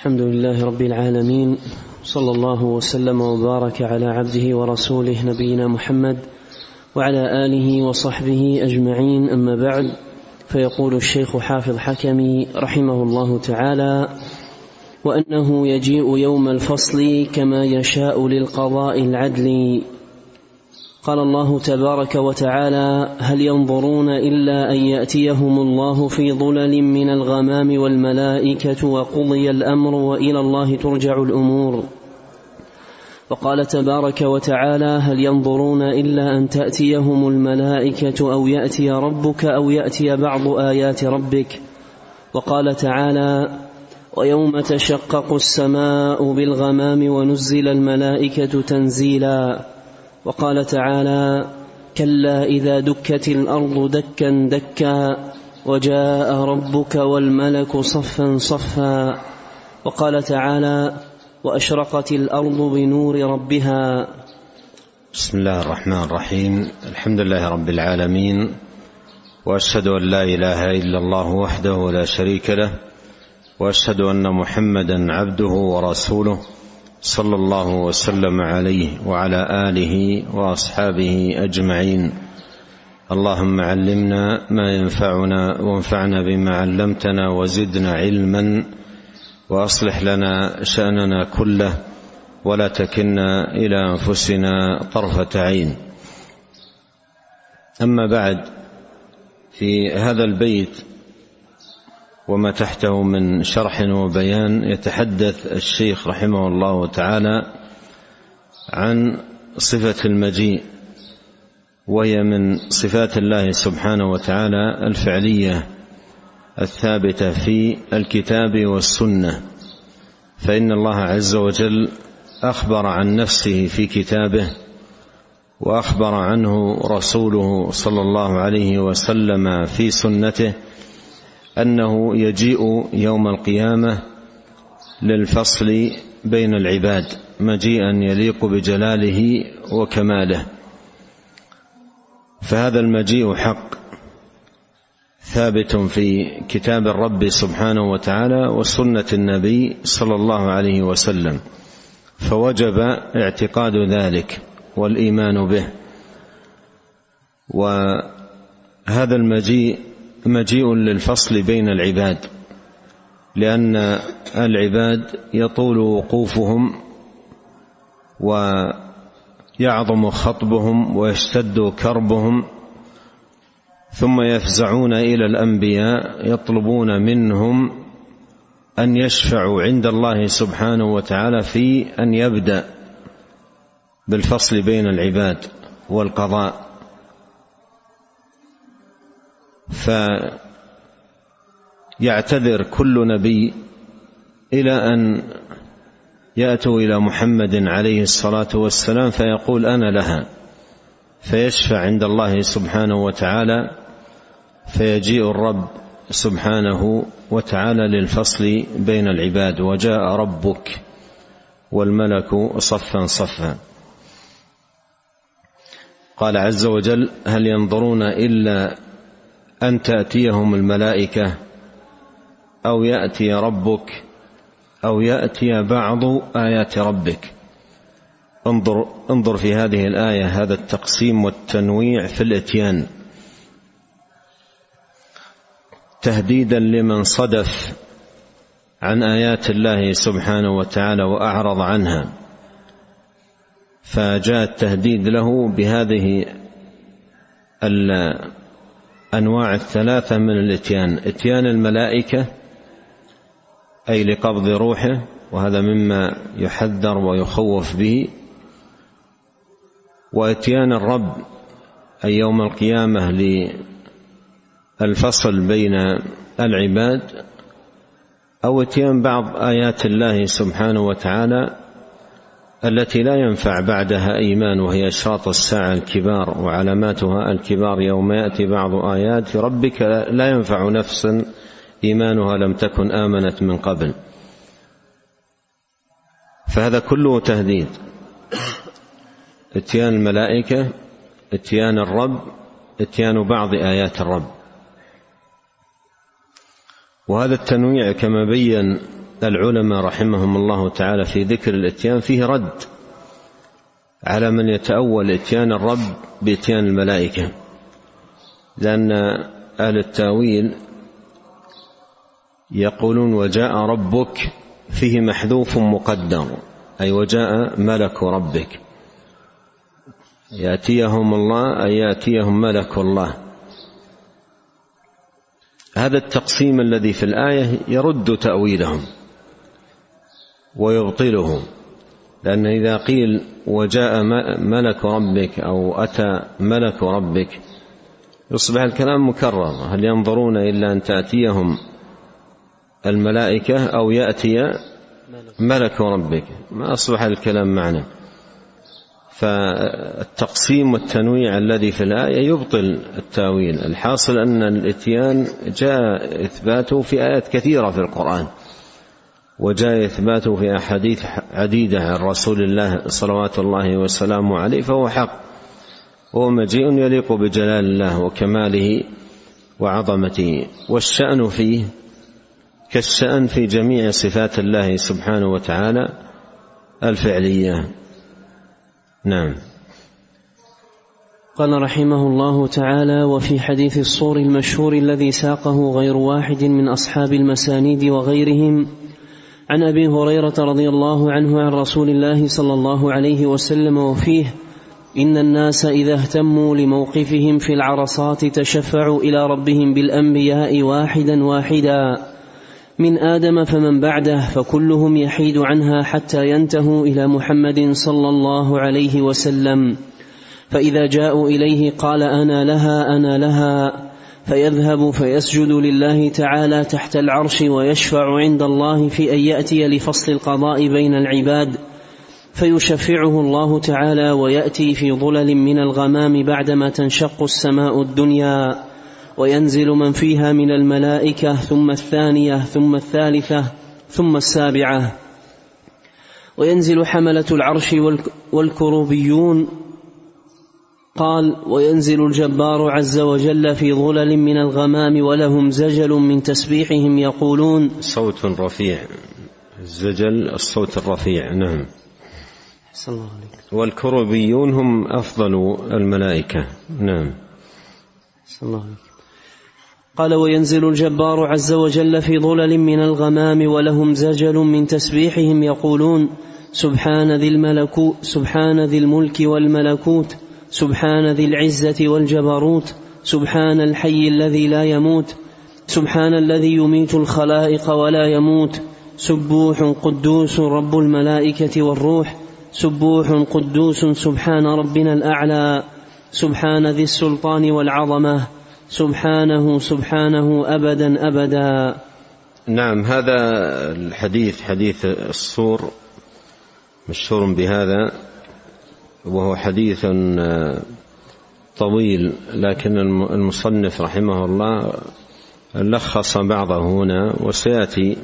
الحمد لله رب العالمين صلى الله وسلم وبارك على عبده ورسوله نبينا محمد وعلى آله وصحبه أجمعين. أما بعد فيقول الشيخ حافظ حكمي رحمه الله تعالى وأنه يجيء يوم الفصل كما يشاء للقضاء العدل قال الله تبارك وتعالى هل ينظرون إلا أن يأتيهم الله في ظلل من الغمام والملائكة وقضي الأمر وإلى الله ترجع الأمور. وقال تبارك وتعالى هل ينظرون إلا أن تأتيهم الملائكة أو يأتي ربك أو يأتي بعض آيات ربك. وقال تعالى ويوم تشقق السماء بالغمام ونزل الملائكة تنزيلا. وقال تعالى كلا إذا دكت الأرض دكا دكا وجاء ربك والملك صفا صفا. وقال تعالى وأشرقت الأرض بنور ربها. بسم الله الرحمن الرحيم. الحمد لله رب العالمين. وأشهد أن لا إله إلا الله وحده لا شريك له. وأشهد أن محمدا عبده ورسوله. صلى الله وسلم عليه وعلى آله وأصحابه أجمعين. اللهم علمنا ما ينفعنا وانفعنا بما علمتنا وزدنا علما وأصلح لنا شأننا كله ولا تكلنا إلى أنفسنا طرفة عين. أما بعد في هذا البيت وما تحته من شرح وبيان يتحدث الشيخ رحمه الله تعالى عن صفة المجيء وهي من صفات الله سبحانه وتعالى الفعلية الثابتة في الكتاب والسنة. فإن الله عز وجل أخبر عن نفسه في كتابه وأخبر عنه رسوله صلى الله عليه وسلم في سنته أنه يجيء يوم القيامة للفصل بين العباد مجيئا يليق بجلاله وكماله. فهذا المجيء حق ثابت في كتاب الرب سبحانه وتعالى وسنة النبي صلى الله عليه وسلم. فوجب اعتقاد ذلك والإيمان به. وهذا المجيء مجيء للفصل بين العباد لأن العباد يطول وقوفهم ويعظم خطبهم ويشتد كربهم ثم يفزعون إلى الأنبياء يطلبون منهم أن يشفعوا عند الله سبحانه وتعالى في أن يبدأ بالفصل بين العباد والقضاء. فيعتذر كل نبي إلى أن يأتوا إلى محمد عليه الصلاة والسلام فيقول أنا لها. فيشفع عند الله سبحانه وتعالى فيجيء الرب سبحانه وتعالى للفصل بين العباد وجاء ربك والملك صفا صفا. قال عز وجل هل ينظرون إلا أن تأتيهم الملائكة أو يأتي ربك أو يأتي بعض آيات ربك. انظر انظر في هذه الآية هذا التقسيم والتنويع في الإتيان. تهديدا لمن صدف عن آيات الله سبحانه وتعالى وأعرض عنها. فجاء التهديد له بهذه الانواع الثلاثة من الإتيان. إتيان الملائكة أي لقبض روحه وهذا مما يحذر ويخوف به. وإتيان الرب أي يوم القيامة للفصل بين العباد. أو إتيان بعض آيات الله سبحانه وتعالى التي لا ينفع بعدها إيمان وهي إشراط الساعة الكبار وعلاماتها الكبار يوم يأتي بعض آيات ربك لا ينفع نفسا إيمانها لم تكن آمنت من قبل. فهذا كله تهديد. اتيان الملائكة اتيان الرب اتيان بعض آيات الرب. وهذا التنويع كما بين العلماء رحمهم الله تعالى في ذكر الإتيان فيه رد على من يتأول إتيان الرب بإتيان الملائكة لأن أهل التأويل يقولون وجاء ربك فيه محذوف مقدر أي وجاء ملك ربك يأتيهم الله أي يأتيهم ملك الله. هذا التقسيم الذي في الآية يرد تأويلهم. ويبطله لأن إذا قيل وجاء ملك ربك أو أتى ملك ربك يصبح الكلام مكرر. هل ينظرون إلا أن تأتيهم الملائكة أو يأتي ملك ربك؟ ما أصبح الكلام معنى فالتقسيم والتنويع الذي في الآية يبطل التأويل. الحاصل أن الإتيان جاء إثباته في آيات كثيرة في القرآن. وجاء إثباته في أحاديث عديدة عن رسول الله صلوات الله وسلامه عليه فهو حق. هو مجيء يليق بجلال الله وكماله وعظمته. والشأن فيه كالشأن في جميع صفات الله سبحانه وتعالى الفعلية. نعم. قال رحمه الله تعالى وفي حديث الصور المشهور الذي ساقه غير واحد من أصحاب المسانيد وغيرهم عن أبي هريرة رضي الله عنه عن رسول الله صلى الله عليه وسلم وفيه إن الناس إذا اهتموا لموقفهم في العرصات تشفعوا إلى ربهم بالأنبياء واحدا واحدا. من آدم فمن بعده فكلهم يحيد عنها حتى ينتهوا إلى محمد صلى الله عليه وسلم. فإذا جاءوا إليه قال أنا لها أنا لها. فيذهب فيسجد لله تعالى تحت العرش ويشفع عند الله في أن يأتي لفصل القضاء بين العباد. فيشفعه الله تعالى ويأتي في ظلل من الغمام بعدما تنشق السماء الدنيا. وينزل من فيها من الملائكة ثم الثانية ثم الثالثة ثم السابعة. وينزل حملة العرش والكروبيون قال وينزل الجبار عز وجل في ظلل من الغمام ولهم زجل من تسبيحهم يقولون صوت رفيع الزجل الصوت الرفيع نعم الله عليك. والكروبيون هم أفضل الملائكة نعم الله عليك. قال وينزل الجبار عز وجل في ظلل من الغمام ولهم زجل من تسبيحهم يقولون سبحان ذي الملكوت سبحان ذي الملك والملكوت سبحان ذي العزة والجبروت سبحان الحي الذي لا يموت سبحان الذي يميت الخلائق ولا يموت سبوح قدوس رب الملائكة والروح سبوح قدوس سبحان ربنا الأعلى سبحان ذي السلطان والعظمة سبحانه سبحانه أبدا أبدا. نعم هذا الحديث حديث الصور مشهور بهذا. وهو حديث طويل لكن المصنف رحمه الله لخص بعضه هنا وسيأتي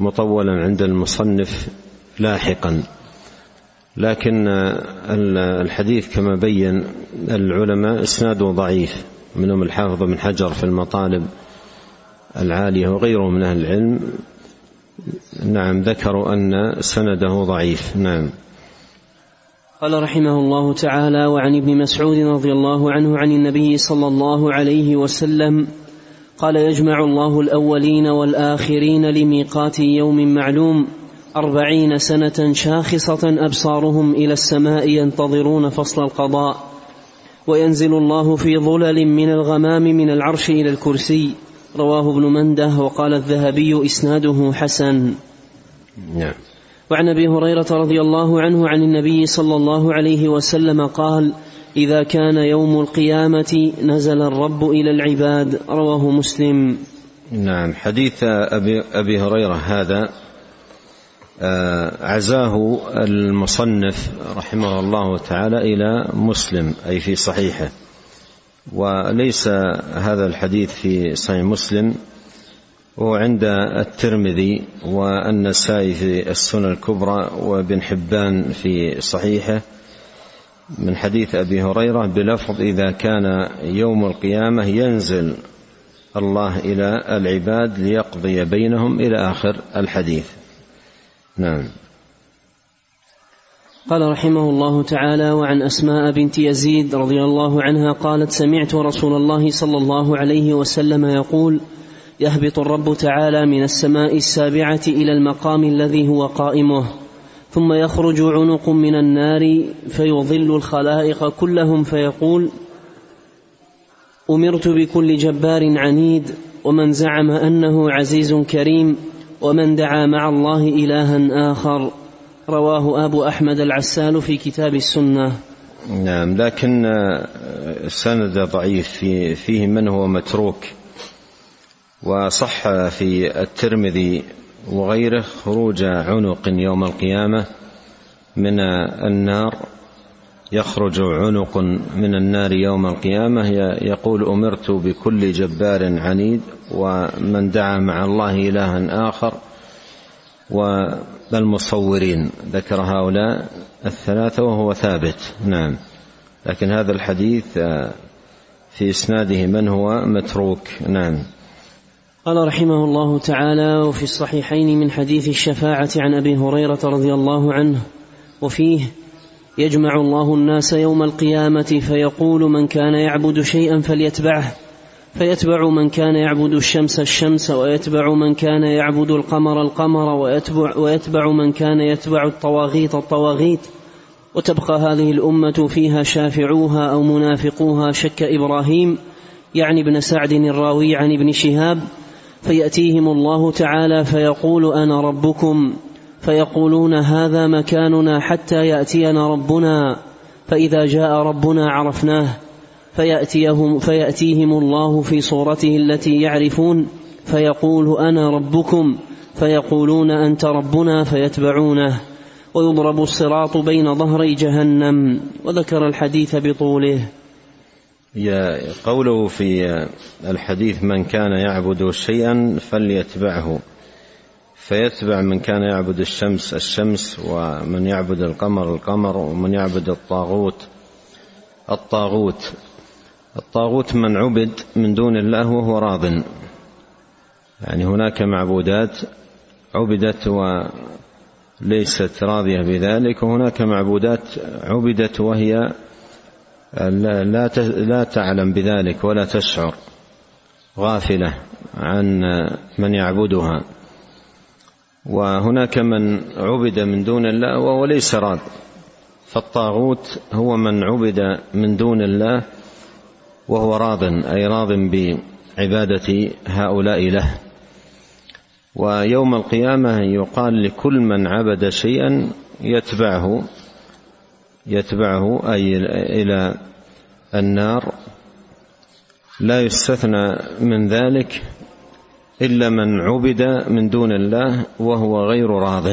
مطولا عند المصنف لاحقا. لكن الحديث كما بين العلماء إسناده ضعيف منهم الحافظ بن حجر في المطالب العالية وغيره من أهل العلم. نعم ذكروا أن سنده ضعيف. نعم. قال رحمه الله تعالى وعن ابن مسعود رضي الله عنه عن النبي صلى الله عليه وسلم قال يجمع الله الأولين والآخرين لميقات يوم معلوم أربعين سنة شاخصة أبصارهم إلى السماء ينتظرون فصل القضاء وينزل الله في ظلل من الغمام من العرش إلى الكرسي. رواه ابن مندة وقال الذهبي إسناده حسن. نعم. وعن أبي هريرة رضي الله عنه عن النبي صلى الله عليه وسلم قال إذا كان يوم القيامة نزل الرب إلى العباد. رواه مسلم. نعم. حديث أبي أبي هريرة هذا آه، عزاه المصنف رحمه الله تعالى إلى مسلم أي في صحيحه. وليس هذا الحديث في صحيح مسلم. وهو عند الترمذي والنسائي في السنن الكبرى وابن حبان في صحيحه من حديث أبي هريرة بلفظ إذا كان يوم القيامة ينزل الله إلى العباد ليقضي بينهم إلى آخر الحديث. نعم. قال رحمه الله تعالى وعن أسماء بنت يزيد رضي الله عنها قالت سمعت رسول الله صلى الله عليه وسلم يقول يهبط الرب تعالى من السماء السابعة إلى المقام الذي هو قائمه ثم يخرج عنق من النار فيظل الخلائق كلهم فيقول أمرت بكل جبار عنيد ومن زعم أنه عزيز كريم ومن دعا مع الله إلها آخر. رواه أبو أحمد العسال في كتاب السنة. نعم لكن السند ضعيف في فيه من هو متروك. وصح في الترمذي وغيره خروج عنق يوم القيامة من النار يخرج عنق من النار يوم القيامة يقول أمرت بكل جبار عنيد ومن دعا مع الله إلها آخر والمصورين ذكر هؤلاء الثلاثة وهو ثابت نعم. لكن هذا الحديث في إسناده من هو متروك نعم. قال رحمه الله تعالى وفي الصحيحين من حديث الشفاعة عن أبي هريرة رضي الله عنه وفيه يجمع الله الناس يوم القيامة فيقول من كان يعبد شيئا فليتبعه فيتبع من كان يعبد الشمس الشمس ويتبع من كان يعبد القمر القمر ويتبع, ويتبع من كان يتبع الطواغيت الطواغيت وتبقى هذه الأمة فيها شافعوها أو منافقوها شك إبراهيم يعني ابن سعد الراوي عن ابن شهاب فيأتيهم الله تعالى فيقول أنا ربكم فيقولون هذا مكاننا حتى يأتينا ربنا فإذا جاء ربنا عرفناه فياتيهم فيأتيهم الله في صورته التي يعرفون فيقول أنا ربكم فيقولون أنت ربنا فيتبعونه. ويضرب الصراط بين ظهري جهنم وذكر الحديث بطوله. قوله في الحديث من كان يعبد شيئا فليتبعه. فيتبع من كان يعبد الشمس الشمس ومن يعبد القمر القمر ومن يعبد الطاغوت الطاغوت. الطاغوت من عبد من دون الله وهو راض. يعني هناك معبودات عبدت وليست راضية بذلك وهناك معبودات عبدت وهي لا, لا تعلم بذلك ولا تشعر غافلة عن من يعبدها. وهناك من عبد من دون الله وهو ليس راض فالطاغوت هو من عبد من دون الله وهو راض أي راض بعبادة هؤلاء له. ويوم القيامة يقال لكل من عبد شيئا يتبعه. يتبعه أي إلى النار. لا يستثنى من ذلك إلا من عبد من دون الله وهو غير راض.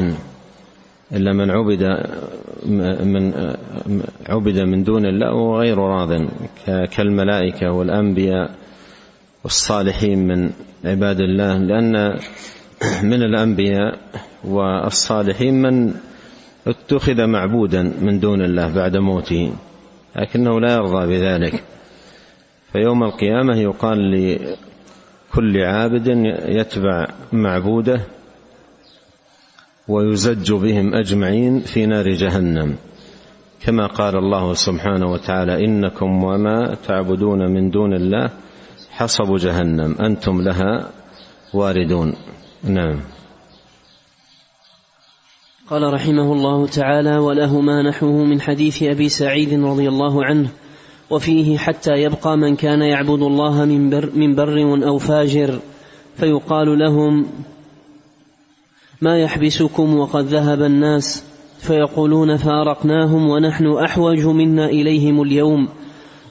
إلا من عبد من عبد من دون الله وهو غير راض. كالملائكة والأنبياء والصالحين من عباد الله. لأن من الأنبياء والصالحين من اتخذ معبودا من دون الله بعد موته لكنه لا يرضى بذلك. فيوم القيامة يقال لكل عابد يتبع معبوده ويزج بهم أجمعين في نار جهنم. كما قال الله سبحانه وتعالى إنكم وما تعبدون من دون الله حصب جهنم أنتم لها واردون. نعم. قال رحمه الله تعالى وله ما نحوه من حديث أبي سعيد رضي الله عنه وفيه حتى يبقى من كان يعبد الله من بر, من بر أو فاجر فيقال لهم ما يحبسكم وقد ذهب الناس فيقولون فأرقناهم ونحن أحوج منا إليهم اليوم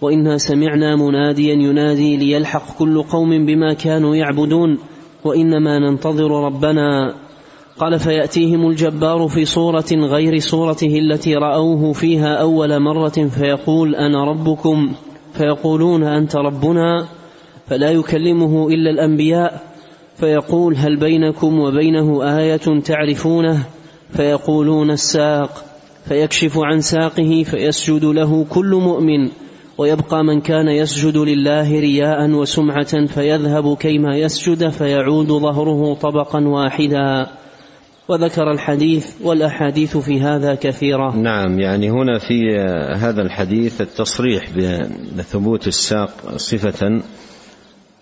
وإنا سمعنا مناديا ينادي ليلحق كل قوم بما كانوا يعبدون وإنما ننتظر ربنا قال فيأتيهم الجبار في صورة غير صورته التي رأوه فيها أول مرة فيقول أنا ربكم فيقولون أنت ربنا فلا يكلمه إلا الأنبياء فيقول هل بينكم وبينه آية تعرفونه فيقولون الساق فيكشف عن ساقه فيسجد له كل مؤمن ويبقى من كان يسجد لله رياء وسمعة فيذهب كيما يسجد فيعود ظهره طبقا واحدا وذكر الحديث والأحاديث في هذا كثيرة. نعم يعني هنا في هذا الحديث التصريح بثبوت الساق صفة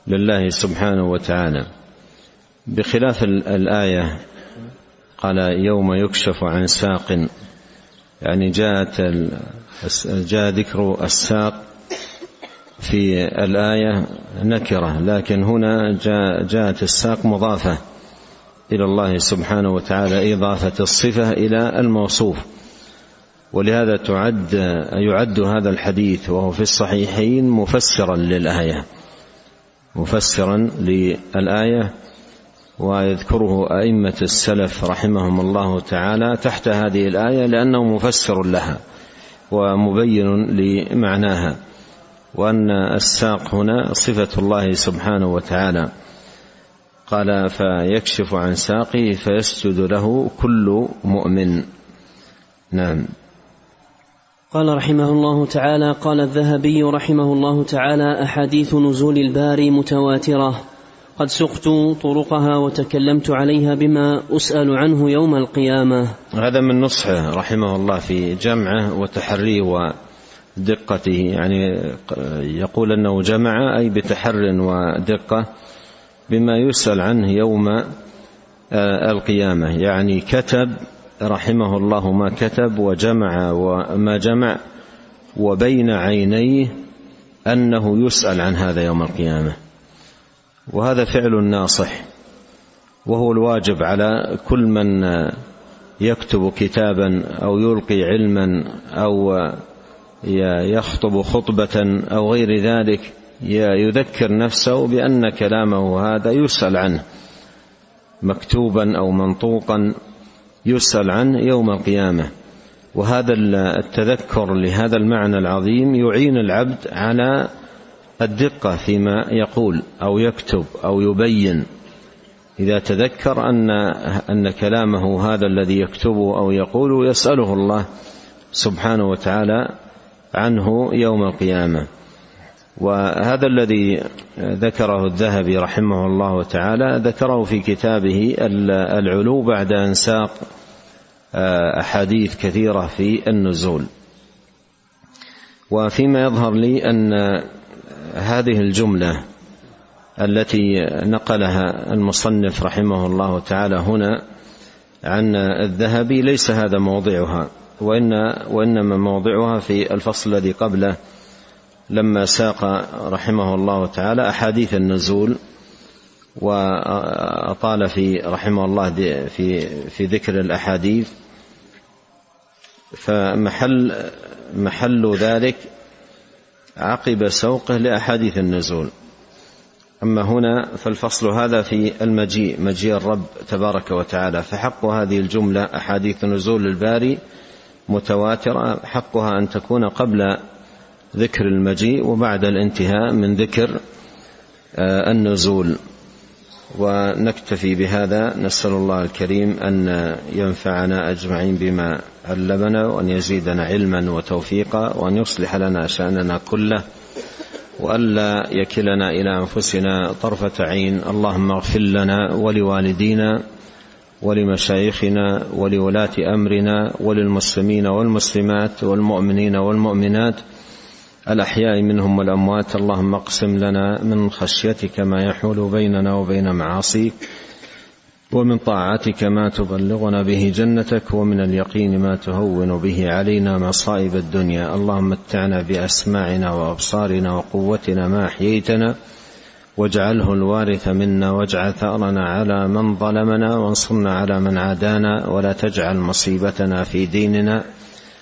لله سبحانه وتعالى. بخلاف الآية قال يوم يكشف عن ساق يعني جاءت جاء ذكر الساق في الآية نكرة لكن هنا جاء جاءت الساق مضافة. إلى الله سبحانه وتعالى إضافة الصفة إلى الموصوف. ولهذا تعد يعد هذا الحديث وهو في الصحيحين مفسرا للآية. مفسرا للآية ويذكره أئمة السلف رحمهم الله تعالى تحت هذه الآية لأنه مفسر لها ومبين لمعناها وأن الساق هنا صفة الله سبحانه وتعالى. قال فيكشف عن ساقه فيسجد له كل مؤمن. نعم. قال رحمه الله تعالى قال الذهبي رحمه الله تعالى أحاديث نزول الباري متواترة. قد سقت طرقها وتكلمت عليها بما أسأل عنه يوم القيامة. هذا من نصحه رحمه الله في جمعه وتحريه ودقته. يعني يقول أنه جمع أي بتحر ودقة. بما يسأل عنه يوم آه، القيامة. يعني كتب رحمه الله ما كتب وجمع وما جمع وبين عينيه أنه يسأل عن هذا يوم القيامة. وهذا فعل ناصح وهو الواجب على كل من يكتب كتابا أو يلقي علما أو يخطب خطبة أو غير ذلك. يذكر نفسه بأن كلامه هذا يسأل عنه مكتوبا أو منطوقا يسأل عنه يوم القيامة. وهذا التذكر لهذا المعنى العظيم يعين العبد على الدقة فيما يقول أو يكتب أو يبين. إذا تذكر ان أن كلامه هذا الذي يكتبه أو يقوله يسأله الله سبحانه وتعالى عنه يوم القيامة. وهذا الذي ذكره الذهبي رحمه الله تعالى ذكره في كتابه العلو بعد أن ساق آه، أحاديث كثيرة في النزول. وفيما يظهر لي أن هذه الجملة التي نقلها المصنف رحمه الله تعالى هنا عن الذهبي ليس هذا موضعها وإن وإنما موضعها في الفصل الذي قبله لما ساق رحمه الله تعالى أحاديث النزول وأطال في رحمه الله في في ذكر الأحاديث فمحل محل ذلك عقب سوقه لأحاديث النزول. أما هنا فالفصل هذا في المجيء مجيء الرب تبارك وتعالى فحق هذه الجملة أحاديث نزول الباري متواترة حقها أن تكون قبل ذكر المجيء وبعد الانتهاء من ذكر آه، النزول. ونكتفي بهذا نسأل الله الكريم أن ينفعنا أجمعين بما علمنا وأن يزيدنا علما وتوفيقا وأن يصلح لنا شأننا كله وألا يكلنا إلى أنفسنا طرفة عين. اللهم اغفر لنا ولوالدينا ولمشايخنا ولولاة أمرنا وللمسلمين والمسلمات والمؤمنين والمؤمنات الأحياء منهم والأموات اللهم اقسم لنا من خشيتك ما يحول بيننا وبين معاصيك ومن طاعتك ما تبلغنا به جنتك ومن اليقين ما تهون به علينا مصائب الدنيا. اللهم متعنا بأسماعنا وأبصارنا وقوتنا ما أحييتنا واجعله الوارث منا واجعل ثأرنا على من ظلمنا وانصرنا على من عادانا ولا تجعل مصيبتنا في ديننا.